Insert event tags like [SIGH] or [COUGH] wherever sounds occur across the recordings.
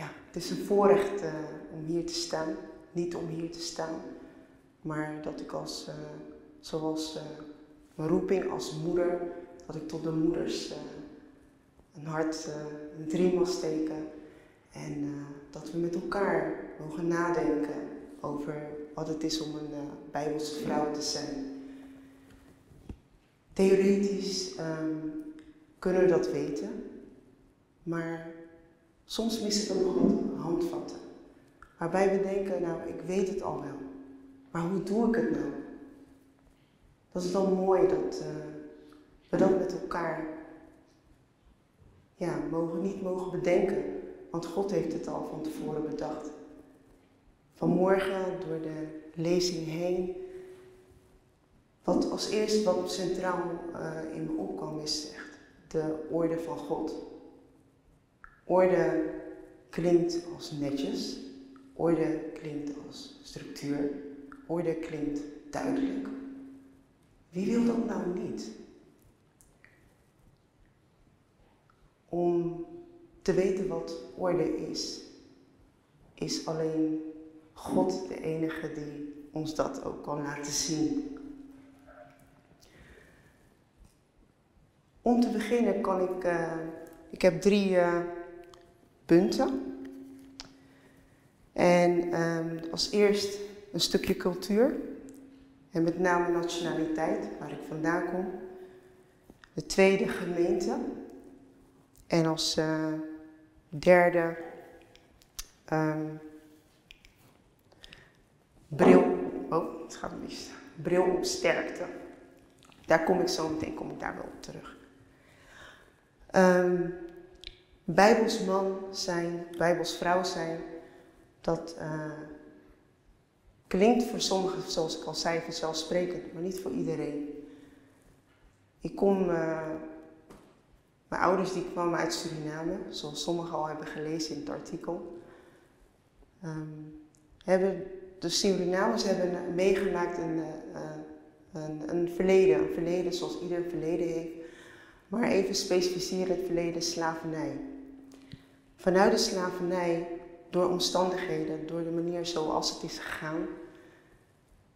ja, het is een voorrecht uh, om hier te staan. Niet om hier te staan, maar dat ik als, uh, zoals mijn roeping als moeder, dat ik tot de moeders een hart het riem mag steken. En dat we met elkaar mogen nadenken over wat het is om een Bijbelse vrouw te zijn. Theoretisch um, kunnen we dat weten, maar soms missen we nog wat handvatten. Waarbij we denken, nou, ik weet het al wel, maar hoe doe ik het nou? Dat is dan mooi dat uh, we dat met elkaar ja, mogen, niet mogen bedenken, want God heeft het al van tevoren bedacht. Vanmorgen door de lezing heen, wat als eerste wat centraal uh, in me opkwam is echt de orde van God. Orde klinkt als netjes, orde klinkt als structuur, orde klinkt duidelijk. Wie wil dat nou niet? Om te weten wat orde is, is alleen God de enige die ons dat ook kan laten zien. Om te beginnen kan ik, uh, ik heb drie uh, punten. En um, als eerst een stukje cultuur. En met name nationaliteit, waar ik vandaan kom. De tweede gemeente. En als uh, derde um, bril. Oh, het gaat mis. Bril op sterkte. Daar kom ik zo meteen kom ik daar wel op terug. Um, bijbels man zijn, bijbels vrouw zijn, dat uh, klinkt voor sommigen, zoals ik al zei, vanzelfsprekend, maar niet voor iedereen. Ik kom, uh, mijn ouders die kwamen uit Suriname, zoals sommigen al hebben gelezen in het artikel. Um, hebben, de Surinamers hebben meegemaakt een, uh, een, een verleden, een verleden zoals ieder verleden heeft maar even specificeren het verleden slavernij. Vanuit de slavernij, door omstandigheden, door de manier zoals het is gegaan,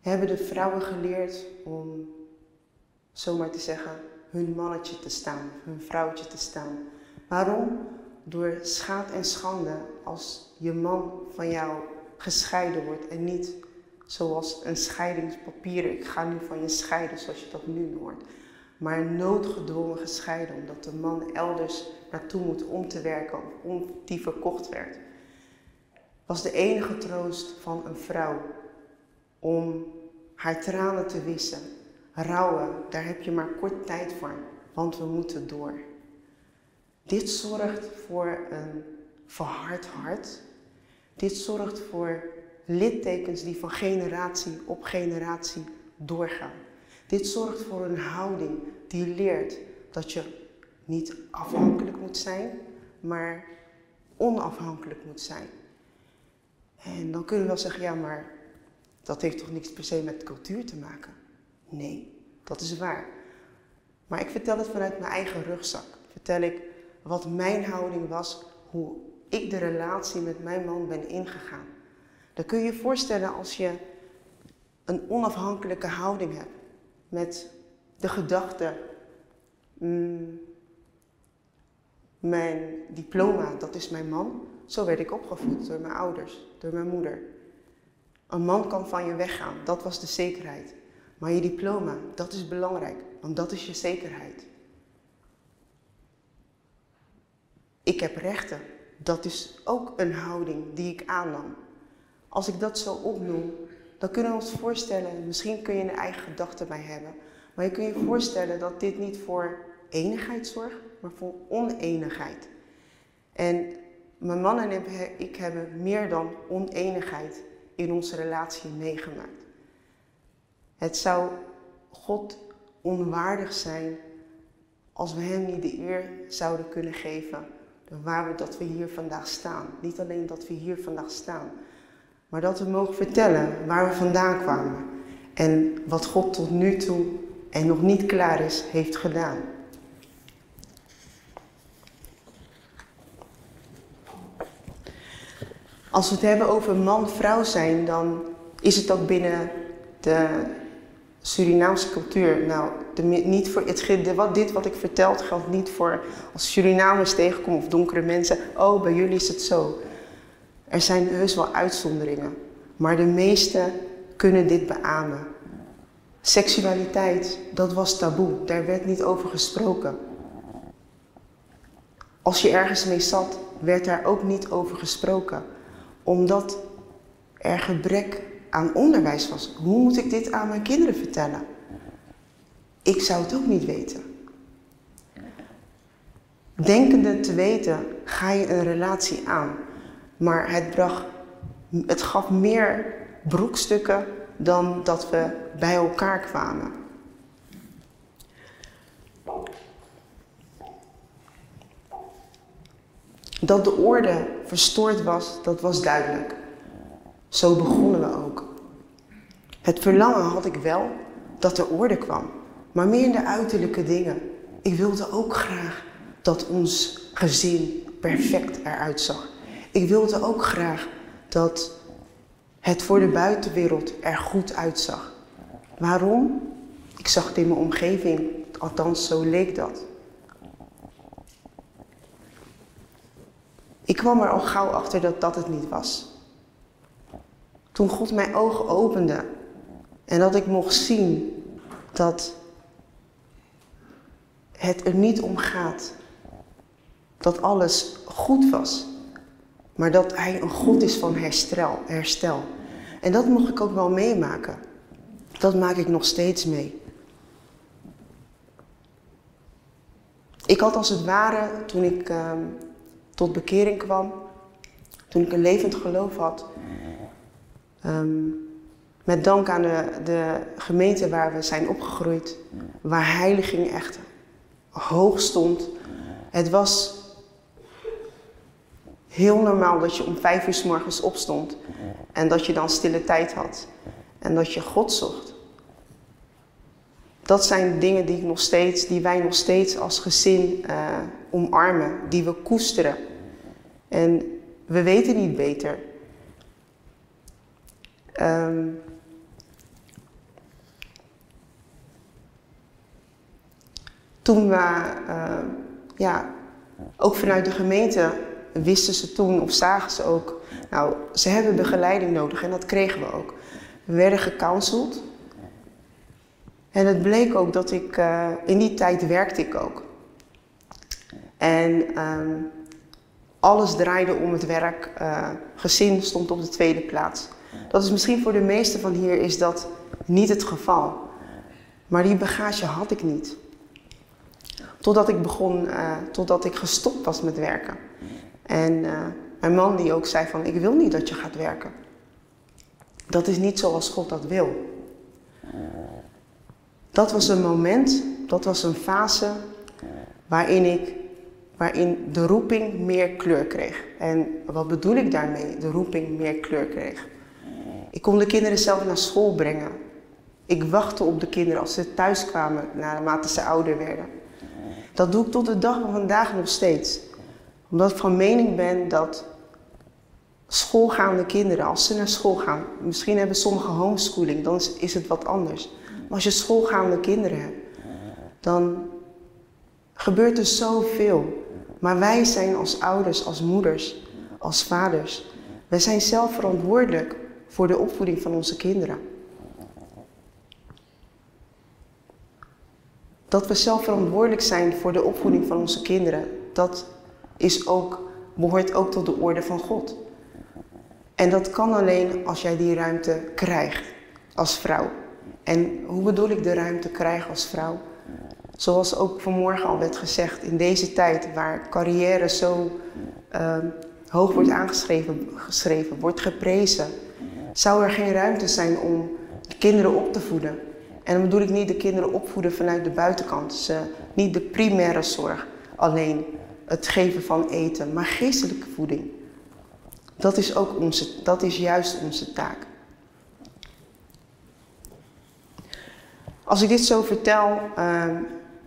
hebben de vrouwen geleerd om, zomaar te zeggen, hun mannetje te staan, hun vrouwtje te staan. Waarom? Door schaad en schande als je man van jou gescheiden wordt en niet zoals een scheidingspapier, ik ga nu van je scheiden zoals je dat nu hoort maar noodgedwongen gescheiden, omdat de man elders naartoe moet om te werken of om die verkocht werd. Was de enige troost van een vrouw om haar tranen te wissen. Rouwen, daar heb je maar kort tijd voor, want we moeten door. Dit zorgt voor een verhard hart. Dit zorgt voor littekens die van generatie op generatie doorgaan. Dit zorgt voor een houding die leert dat je niet afhankelijk moet zijn, maar onafhankelijk moet zijn. En dan kunnen we wel zeggen, ja, maar dat heeft toch niks per se met cultuur te maken? Nee, dat is waar. Maar ik vertel het vanuit mijn eigen rugzak. Vertel ik wat mijn houding was, hoe ik de relatie met mijn man ben ingegaan. Dan kun je je voorstellen als je een onafhankelijke houding hebt met de gedachte, mm, mijn diploma, dat is mijn man. Zo werd ik opgevoed door mijn ouders, door mijn moeder. Een man kan van je weggaan, dat was de zekerheid. Maar je diploma, dat is belangrijk, want dat is je zekerheid. Ik heb rechten, dat is ook een houding die ik aannam. Als ik dat zo opnoem, dan kunnen we ons voorstellen, misschien kun je een eigen gedachte bij hebben, maar je kunt je voorstellen dat dit niet voor enigheid zorgt, maar voor oneenigheid. En mijn man en ik hebben meer dan oneenigheid in onze relatie meegemaakt. Het zou God onwaardig zijn als we Hem niet de eer zouden kunnen geven waar we dat we hier vandaag staan. Niet alleen dat we hier vandaag staan, maar dat we mogen vertellen waar we vandaan kwamen en wat God tot nu toe en nog niet klaar is, heeft gedaan. Als we het hebben over man-vrouw zijn, dan is het ook binnen de Surinaamse cultuur. Nou, de, niet voor het, wat, dit wat ik verteld geldt niet voor als Surinamers tegenkomen of donkere mensen. Oh, bij jullie is het zo. Er zijn heus wel uitzonderingen, maar de meesten kunnen dit beamen. Seksualiteit, dat was taboe, daar werd niet over gesproken. Als je ergens mee zat, werd daar ook niet over gesproken, omdat er gebrek aan onderwijs was. Hoe moet ik dit aan mijn kinderen vertellen? Ik zou het ook niet weten. Denkende te weten, ga je een relatie aan. Maar het, bracht, het gaf meer broekstukken dan dat we bij elkaar kwamen. Dat de orde verstoord was, dat was duidelijk. Zo begonnen we ook. Het verlangen had ik wel dat er orde kwam, maar meer in de uiterlijke dingen. Ik wilde ook graag dat ons gezin perfect eruit zag. Ik wilde ook graag dat het voor de buitenwereld er goed uitzag. Waarom? Ik zag het in mijn omgeving, althans zo leek dat. Ik kwam er al gauw achter dat dat het niet was. Toen God mijn ogen opende en dat ik mocht zien dat het er niet om gaat dat alles goed was, maar dat Hij een God is van herstel. herstel. En dat mocht ik ook wel meemaken. Dat maak ik nog steeds mee. Ik had als het ware, toen ik ehm, tot bekering kwam, toen ik een levend geloof had, ehm, met dank aan de, de gemeente waar we zijn opgegroeid, waar heiliging echt hoog stond. Het was heel normaal dat je om vijf uur s morgens opstond en dat je dan stille tijd had en dat je God zocht. Dat zijn dingen die, ik nog steeds, die wij nog steeds als gezin uh, omarmen, die we koesteren. En we weten niet beter. Um, toen we, uh, ja, ook vanuit de gemeente wisten ze toen of zagen ze ook, nou, ze hebben begeleiding nodig en dat kregen we ook. We werden gecounseld. En het bleek ook dat ik, uh, in die tijd werkte ik ook. En um, alles draaide om het werk. Uh, gezin stond op de tweede plaats. Dat is misschien voor de meesten van hier is dat niet het geval. Maar die bagage had ik niet. Totdat ik begon, uh, totdat ik gestopt was met werken. En mijn man die ook zei van, ik wil niet dat je gaat werken. Dat is niet zoals God dat wil. Dat was een moment, dat was een fase waarin ik, waarin de roeping meer kleur kreeg. En wat bedoel ik daarmee, de roeping meer kleur kreeg? Ik kon de kinderen zelf naar school brengen. Ik wachtte op de kinderen als ze thuis kwamen naarmate ze ouder werden. Dat doe ik tot de dag van vandaag nog steeds omdat ik van mening ben dat schoolgaande kinderen, als ze naar school gaan, misschien hebben sommige homeschooling, dan is het wat anders. Maar als je schoolgaande kinderen hebt, dan gebeurt er zoveel. Maar wij zijn als ouders, als moeders, als vaders, wij zijn zelf verantwoordelijk voor de opvoeding van onze kinderen. Dat we zelf verantwoordelijk zijn voor de opvoeding van onze kinderen, dat is ook, behoort ook tot de orde van God. En dat kan alleen als jij die ruimte krijgt als vrouw. En hoe bedoel ik de ruimte krijgen als vrouw? Zoals ook vanmorgen al werd gezegd, in deze tijd waar carrière zo uh, hoog wordt aangeschreven, geschreven, wordt geprezen, zou er geen ruimte zijn om kinderen op te voeden. En dan bedoel ik niet de kinderen opvoeden vanuit de buitenkant, ze, niet de primaire zorg alleen, het geven van eten, maar geestelijke voeding. Dat is, ook onze, dat is juist onze taak. Als ik dit zo vertel, uh,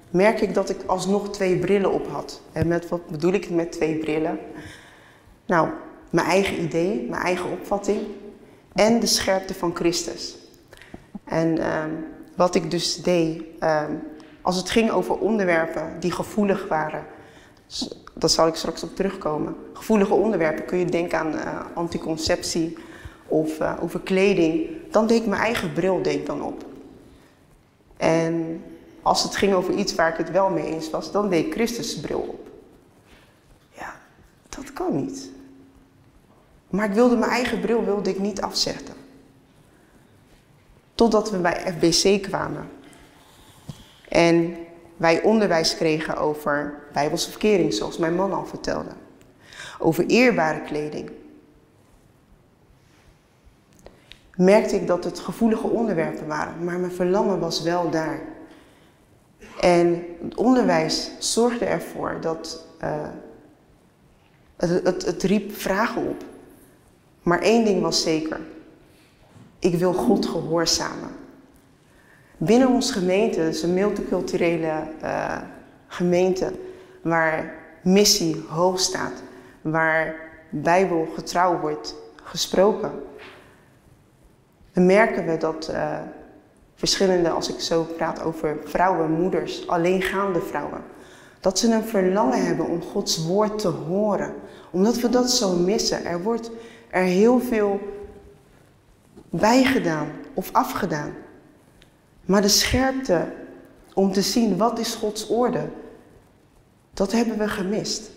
merk ik dat ik alsnog twee brillen op had. En met wat bedoel ik met twee brillen? Nou, mijn eigen idee, mijn eigen opvatting en de scherpte van Christus. En ehm, wat ik dus deed, ehm, als het ging over onderwerpen die gevoelig waren, daar zal ik straks op terugkomen. Gevoelige onderwerpen kun je denken aan uh, anticonceptie of uh, over kleding. Dan deed ik mijn eigen bril deed dan op. En als het ging over iets waar ik het wel mee eens was, dan deed ik Christus bril op. Ja, dat kan niet. Maar ik wilde mijn eigen bril wilde ik niet afzetten. Totdat we bij FBC kwamen. En wij onderwijs kregen over bijbelse verkering, zoals mijn man al vertelde. Over eerbare kleding. Merkte ik dat het gevoelige onderwerpen waren, maar mijn verlangen was wel daar. En het onderwijs zorgde ervoor dat uh, het, het, het riep vragen op. Maar één ding was zeker. Ik wil God gehoorzamen. Binnen onze gemeente, is een multiculturele uh, gemeente, waar missie hoog staat, waar Bijbel getrouw wordt gesproken, dan merken we dat uh, verschillende, als ik zo praat over vrouwen, moeders, alleengaande vrouwen, dat ze een verlangen hebben om Gods woord te horen, omdat we dat zo missen. Er wordt er heel veel bijgedaan of afgedaan. Maar de scherpte om te zien wat is Gods orde, dat hebben we gemist.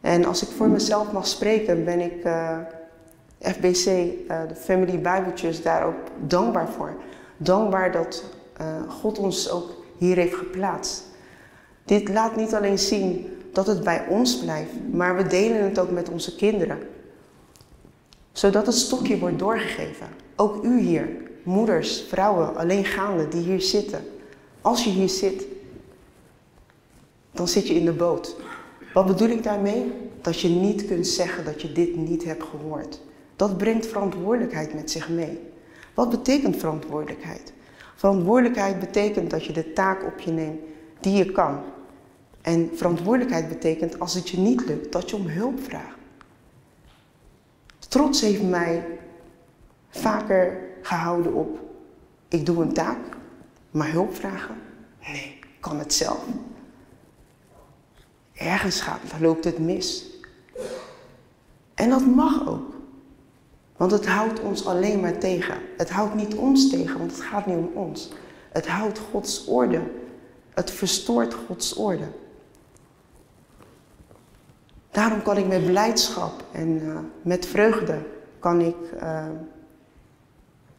En als ik voor mezelf mag spreken, ben ik eh, FBC, eh, de Family Bible daar ook dankbaar voor. Dankbaar dat uh, God ons ook hier heeft geplaatst. Dit laat niet alleen zien dat het bij ons blijft, maar we delen het ook met onze kinderen. Zodat het stokje wordt doorgegeven. Ook u hier, moeders, vrouwen, alleengaande die hier zitten. Als je hier zit, dan zit je in de boot. Wat bedoel ik daarmee? Dat je niet kunt zeggen dat je dit niet hebt gehoord. Dat brengt verantwoordelijkheid met zich mee. Wat betekent verantwoordelijkheid? Verantwoordelijkheid betekent dat je de taak op je neemt die je kan. En verantwoordelijkheid betekent als het je niet lukt, dat je om hulp vraagt. Trots heeft mij vaker gehouden op, ik doe een taak, maar hulp vragen? Nee, kan het zelf. Ergens gaat, loopt het mis. En dat mag ook. Want het houdt ons alleen maar tegen. Het houdt niet ons tegen, want het gaat niet om ons. Het houdt Gods orde. Het verstoort Gods orde. Daarom kan ik met blijdschap en uh, met vreugde kan ik uh,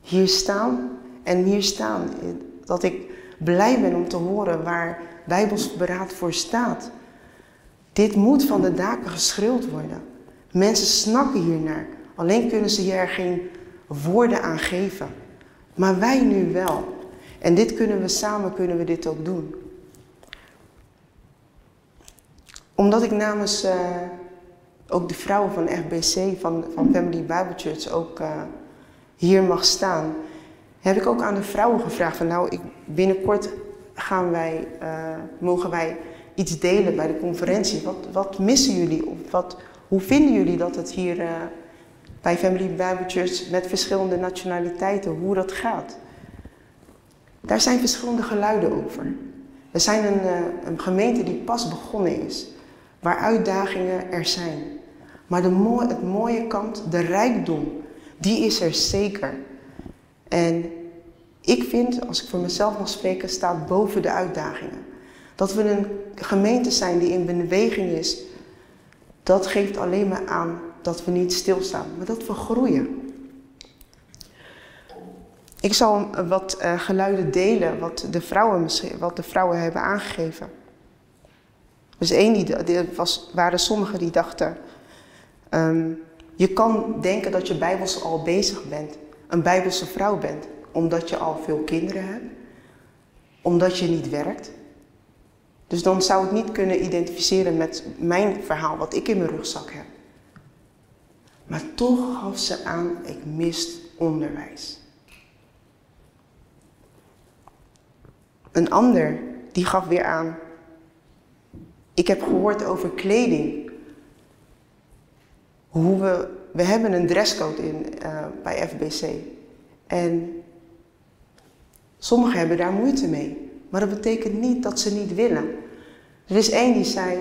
hier staan en hier staan. Dat ik blij ben om te horen waar Bijbels beraad voor staat. Dit moet van de daken geschreeuwd worden. Mensen snakken hiernaar. Alleen kunnen ze hier geen woorden aan geven. Maar wij nu wel. En dit kunnen we samen kunnen we dit ook doen. Omdat ik namens uh, ook de vrouwen van FBC, van, van Family Bible Church, ook uh, hier mag staan, heb ik ook aan de vrouwen gevraagd van nou, ik, binnenkort gaan wij, uh, mogen wij iets delen bij de conferentie. Wat, wat missen jullie? Of wat, hoe vinden jullie dat het hier uh, bij Family Bible met verschillende nationaliteiten, hoe dat gaat? Daar zijn verschillende geluiden over. We zijn een, uh, een gemeente die pas begonnen is, waar uitdagingen er zijn. Maar de het mooie kant, de rijkdom, die is er zeker. En ik vind, als ik voor mezelf mag spreken, staat boven de uitdagingen. Dat we een gemeente zijn die in beweging is, dat geeft alleen maar aan dat we niet stilstaan, maar dat we groeien. Ik zal wat uh, geluiden delen wat de, vrouwen, wat de vrouwen hebben aangegeven. Dus één, die, die was, waren sommigen die dachten, um, je kan denken dat je bijbels al bezig bent, een bijbelse vrouw bent, omdat je al veel kinderen hebt, omdat je niet werkt. Dus dan zou ik niet kunnen identificeren met mijn verhaal, wat ik in mijn rugzak heb. Maar toch gaf ze aan, ik mist onderwijs. Een ander, die gaf weer aan, ik heb gehoord over kleding. We, we hebben een dresscode in, uh, bij FBC. En sommigen hebben daar moeite mee. Maar dat betekent niet dat ze niet willen. Er is één die zei,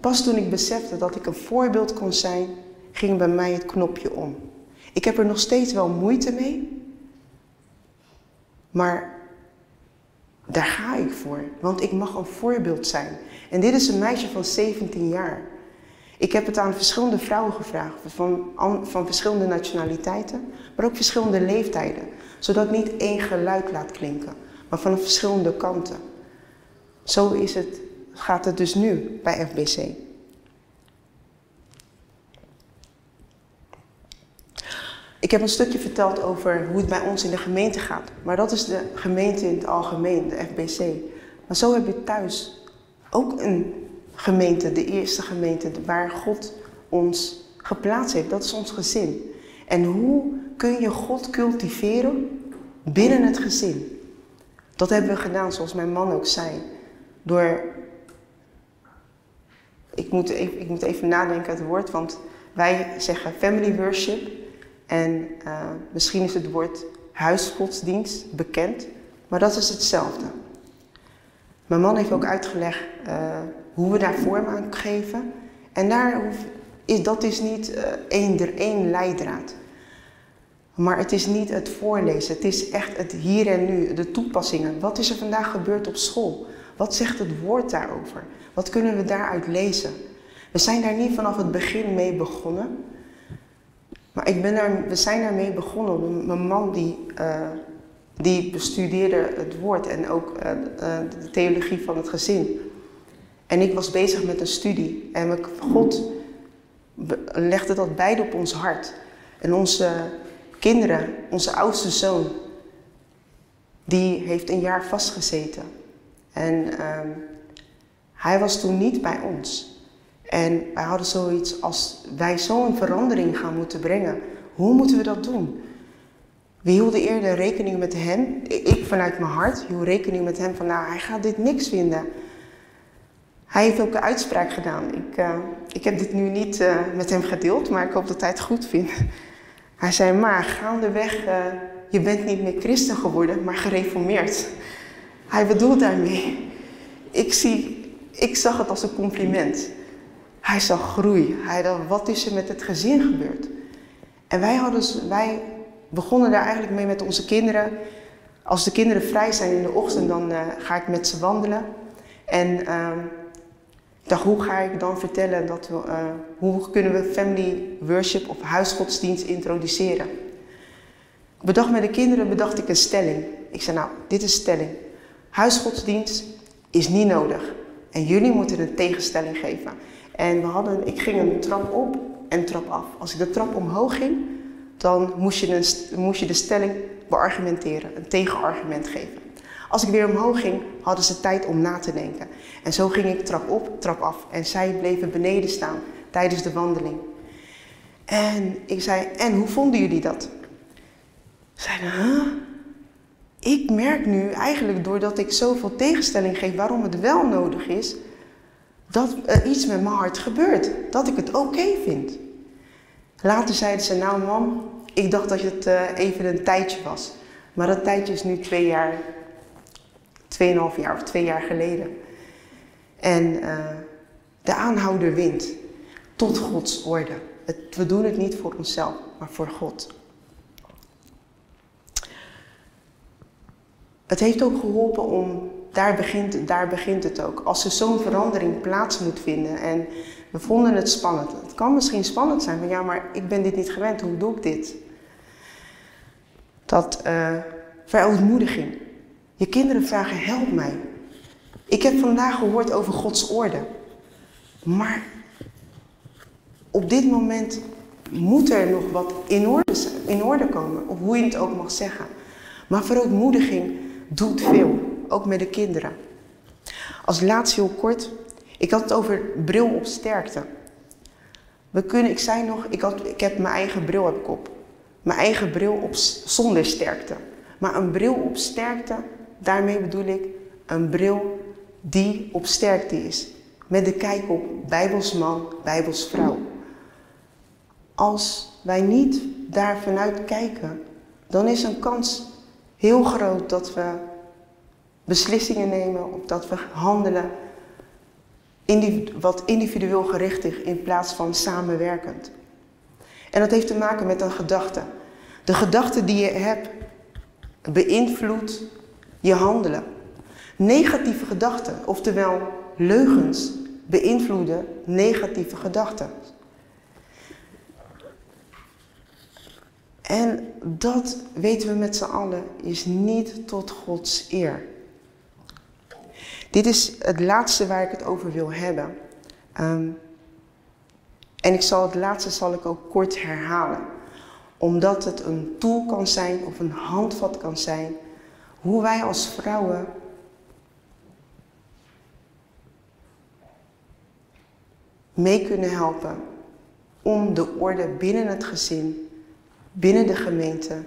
pas toen ik besefte dat ik een voorbeeld kon zijn, ging bij mij het knopje om. Ik heb er nog steeds wel moeite mee, maar daar ga ik voor, want ik mag een voorbeeld zijn. En dit is een meisje van 17 jaar. Ik heb het aan verschillende vrouwen gevraagd, van, van verschillende nationaliteiten, maar ook verschillende leeftijden, zodat niet één geluid laat klinken, maar van verschillende kanten. Zo is het, gaat het dus nu bij FBC. Ik heb een stukje verteld over hoe het bij ons in de gemeente gaat. Maar dat is de gemeente in het algemeen, de FBC. Maar zo heb je thuis ook een gemeente, de eerste gemeente waar God ons geplaatst heeft. Dat is ons gezin. En hoe kun je God cultiveren binnen het gezin? Dat hebben we gedaan, zoals mijn man ook zei. Door. Ik moet even, ik moet even nadenken het woord, want wij zeggen family worship. En uh, misschien is het woord huisgodsdienst bekend, maar dat is hetzelfde. Mijn man heeft ook uitgelegd uh, hoe we daar vorm aan geven. En daar is, dat is niet uh, één, er één leidraad. Maar het is niet het voorlezen, het is echt het hier en nu, de toepassingen. Wat is er vandaag gebeurd op school? Wat zegt het woord daarover? Wat kunnen we daaruit lezen? We zijn daar niet vanaf het begin mee begonnen. Maar ik ben daar, we zijn daarmee begonnen. Mijn man die, uh, die bestudeerde het woord en ook uh, de theologie van het gezin. En ik was bezig met een studie. En God legde dat beide op ons hart. En onze kinderen, onze oudste zoon, die heeft een jaar vastgezeten. En uh, hij was toen niet bij ons. En wij hadden zoiets als wij zo'n verandering gaan moeten brengen. Hoe moeten we dat doen? We hielden eerder rekening met hem. Ik vanuit mijn hart hield rekening met hem van nou, hij gaat dit niks vinden. Hij heeft ook een uitspraak gedaan. Ik, uh, ik heb dit nu niet uh, met hem gedeeld, maar ik hoop dat hij het goed vindt. [LAUGHS] Hij zei, maar gaandeweg, uh, je bent niet meer christen geworden, maar gereformeerd. Hij bedoelt daarmee, ik, zie, ik zag het als een compliment. Hij zag groei. Hij dacht, wat is er met het gezin gebeurd? En wij, hadden, wij begonnen daar eigenlijk mee met onze kinderen. Als de kinderen vrij zijn in de ochtend, dan ga ik met ze wandelen. En uh, ik hoe ga ik dan vertellen dat we, uh, hoe kunnen we family worship of huisgodsdienst introduceren? Bedacht met de kinderen bedacht ik een stelling. Ik zei, nou, dit is stelling. Huisgodsdienst is niet nodig. En jullie moeten een tegenstelling geven. En we hadden, ik ging een trap op en trap af. Als ik de trap omhoog ging, dan moest je, een, moest je de stelling beargumenteren, een tegenargument geven. Als ik weer omhoog ging, hadden ze tijd om na te denken. En zo ging ik trap op, trap af. En zij bleven beneden staan tijdens de wandeling. En ik zei, en hoe vonden jullie dat? Zeiden, huh? Ik merk nu eigenlijk doordat ik zoveel tegenstelling geef waarom het wel nodig is, dat er iets met mijn hart gebeurt. Dat ik het oké vind. Later zeiden ze, nou mam, ik dacht dat het uh, even een tijdje was. Maar dat tijdje is nu twee jaar, tweeënhalf jaar of twee jaar geleden. En uh, de aanhouder wint tot Gods orde. We doen het niet voor onszelf, maar voor God. Het heeft ook geholpen om daar begint, daar begint het ook. Als er zo'n verandering plaats moet vinden en we vonden het spannend. Het kan misschien spannend zijn, maar ja, maar ik ben dit niet gewend, hoe doe ik dit? Dat uh, verontmoediging. Je kinderen vragen, help mij. Ik heb vandaag gehoord over Gods orde. Maar op dit moment moet er nog wat in orde, in orde komen, of hoe je het ook mag zeggen. Maar verontmoediging doet veel ook met de kinderen. Als laatste heel kort, ik had het over bril op sterkte. We kunnen, ik zei nog, ik, had, ik heb mijn eigen bril heb ik op. Mijn eigen bril op zonder sterkte. Maar een bril op sterkte, daarmee bedoel ik een bril die op sterkte is. Met de kijk op bijbelsman, bijbelsvrouw. als wij niet daar vanuit kijken, dan is een kans heel groot dat we beslissingen nemen of dat we handelen wat individueel gericht is in plaats van samenwerkend. En dat heeft te maken met een gedachte. De gedachte die je hebt beïnvloedt je handelen. Negatieve gedachten, oftewel leugens, beïnvloeden negatieve gedachten. En dat weten we met z'n allen is niet tot Gods eer. Dit is het laatste waar ik het over wil hebben. Ehm, en ik zal het laatste zal ik ook kort herhalen. Omdat het een tool kan zijn of een handvat kan zijn. Hoe wij als vrouwen mee kunnen helpen om de orde binnen het gezin, binnen de gemeente,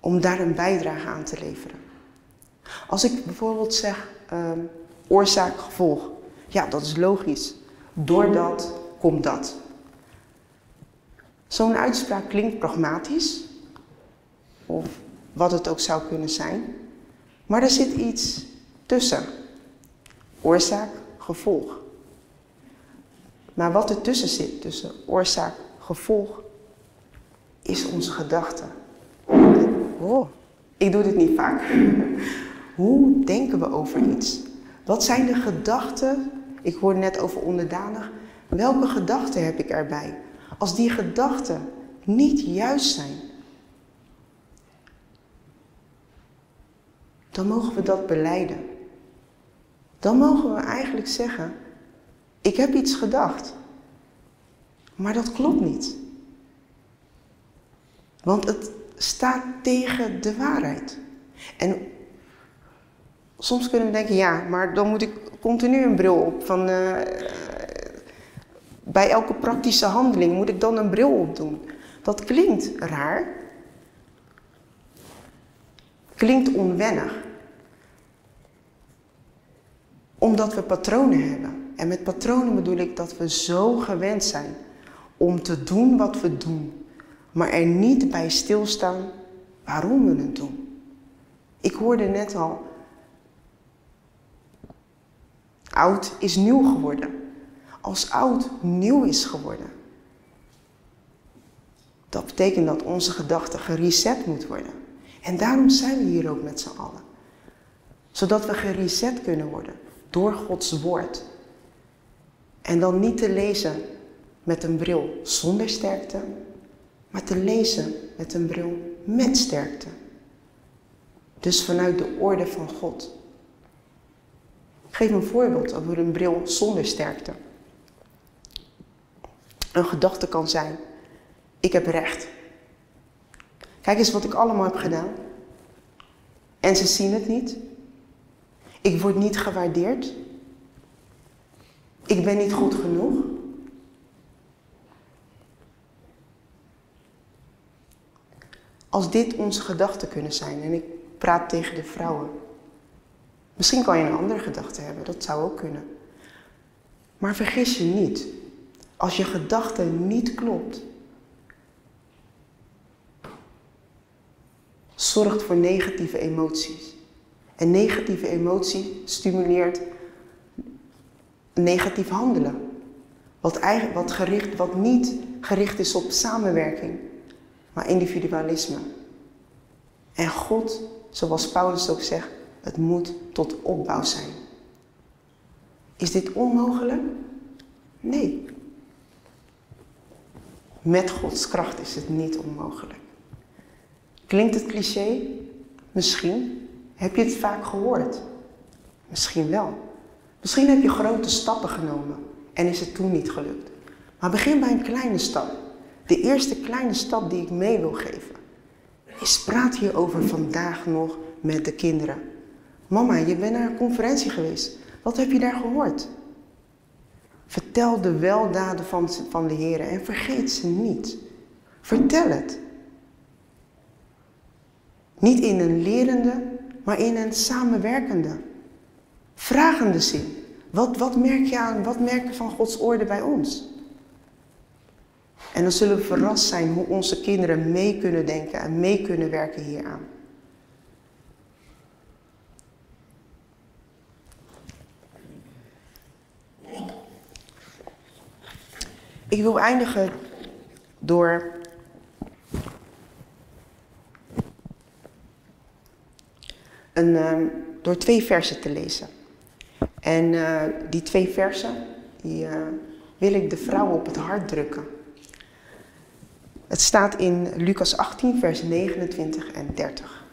om daar een bijdrage aan te leveren. Als ik bijvoorbeeld zeg um, oorzaak-gevolg, ja, dat is logisch. Doordat komt dat. Zo'n uitspraak klinkt pragmatisch, of wat het ook zou kunnen zijn, maar er zit iets tussen. Oorzaak, gevolg. Maar wat er tussen zit, tussen oorzaak, gevolg, is onze gedachte. Oh, ik doe dit niet vaak. [LAUGHS] Hoe denken we over iets? Wat zijn de gedachten? Ik hoorde net over onderdanig. Welke gedachten heb ik erbij? Als die gedachten niet juist zijn, dan mogen we dat beleiden. Dan mogen we eigenlijk zeggen: Ik heb iets gedacht, maar dat klopt niet. Want het staat tegen de waarheid. En soms kunnen we denken, ja, maar dan moet ik continu een bril op. Van, uh, bij elke praktische handeling moet ik dan een bril op doen. Dat klinkt raar. Klinkt onwennig. Omdat we patronen hebben. En met patronen bedoel ik dat we zo gewend zijn om te doen wat we doen, maar er niet bij stilstaan waarom we het doen. Ik hoorde net al, oud is nieuw geworden als oud nieuw is geworden. Dat betekent dat onze gedachte gereset moet worden. En daarom zijn we hier ook met z'n allen. Zodat we gereset kunnen worden door Gods woord. En dan niet te lezen met een bril zonder sterkte, maar te lezen met een bril met sterkte. Dus vanuit de orde van God. Geef een voorbeeld over een bril zonder sterkte een gedachte kan zijn. Ik heb recht. Kijk eens wat ik allemaal heb gedaan. En ze zien het niet. Ik word niet gewaardeerd. Ik ben niet goed genoeg. Als dit onze gedachten kunnen zijn, en ik praat tegen de vrouwen. Misschien kan je een andere gedachte hebben, dat zou ook kunnen. Maar vergis je niet, als je gedachte niet klopt, zorgt voor negatieve emoties. En negatieve emotie stimuleert negatief handelen. Wat, eigenlijk, wat, gericht, wat niet gericht is op samenwerking, maar individualisme. En God, zoals Paulus ook zegt, het moet tot opbouw zijn. Is dit onmogelijk? Nee. Met Gods kracht is het niet onmogelijk. Klinkt het cliché? Misschien. Heb je het vaak gehoord? Misschien wel. Misschien heb je grote stappen genomen en is het toen niet gelukt. Maar begin bij een kleine stap. De eerste kleine stap die ik mee wil geven is praat hierover vandaag nog met de kinderen. Mama, je bent naar een conferentie geweest. Wat heb je daar gehoord? Vertel de weldaden van, van de Heer en vergeet ze niet. Vertel het. Niet in een lerende, maar in een samenwerkende, vragende zin. Wat, wat merk je aan, wat merk je van Gods orde bij ons? En dan zullen we verrast zijn hoe onze kinderen mee kunnen denken en mee kunnen werken hieraan. Ik wil eindigen door ehm, door twee versen te lezen. En uh, die twee versen, die uh, wil ik de vrouwen op het hart drukken. Het staat in Lucas 18, vers 29 en 30.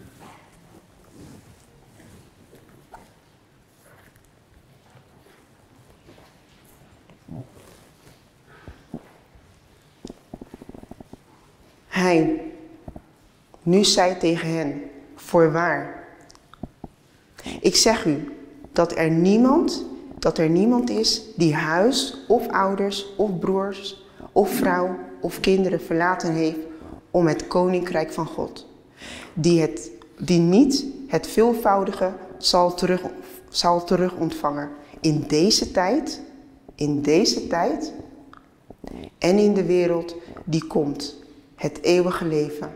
Hij, nu zei tegen hen, voorwaar, ik zeg u dat er niemand, dat er niemand is die huis of ouders of broers of vrouw of kinderen verlaten heeft om het koninkrijk van God. Die, het, die niet het veelvoudige zal terug, zal terug ontvangen in deze tijd, in deze tijd en in de wereld die komt, het eeuwige leven.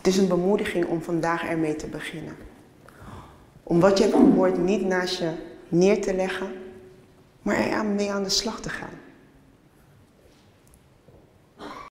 Het is een bemoediging om vandaag ermee te beginnen. Om wat je hebt gehoord niet naast je neer te leggen, maar er mee aan de slag te gaan.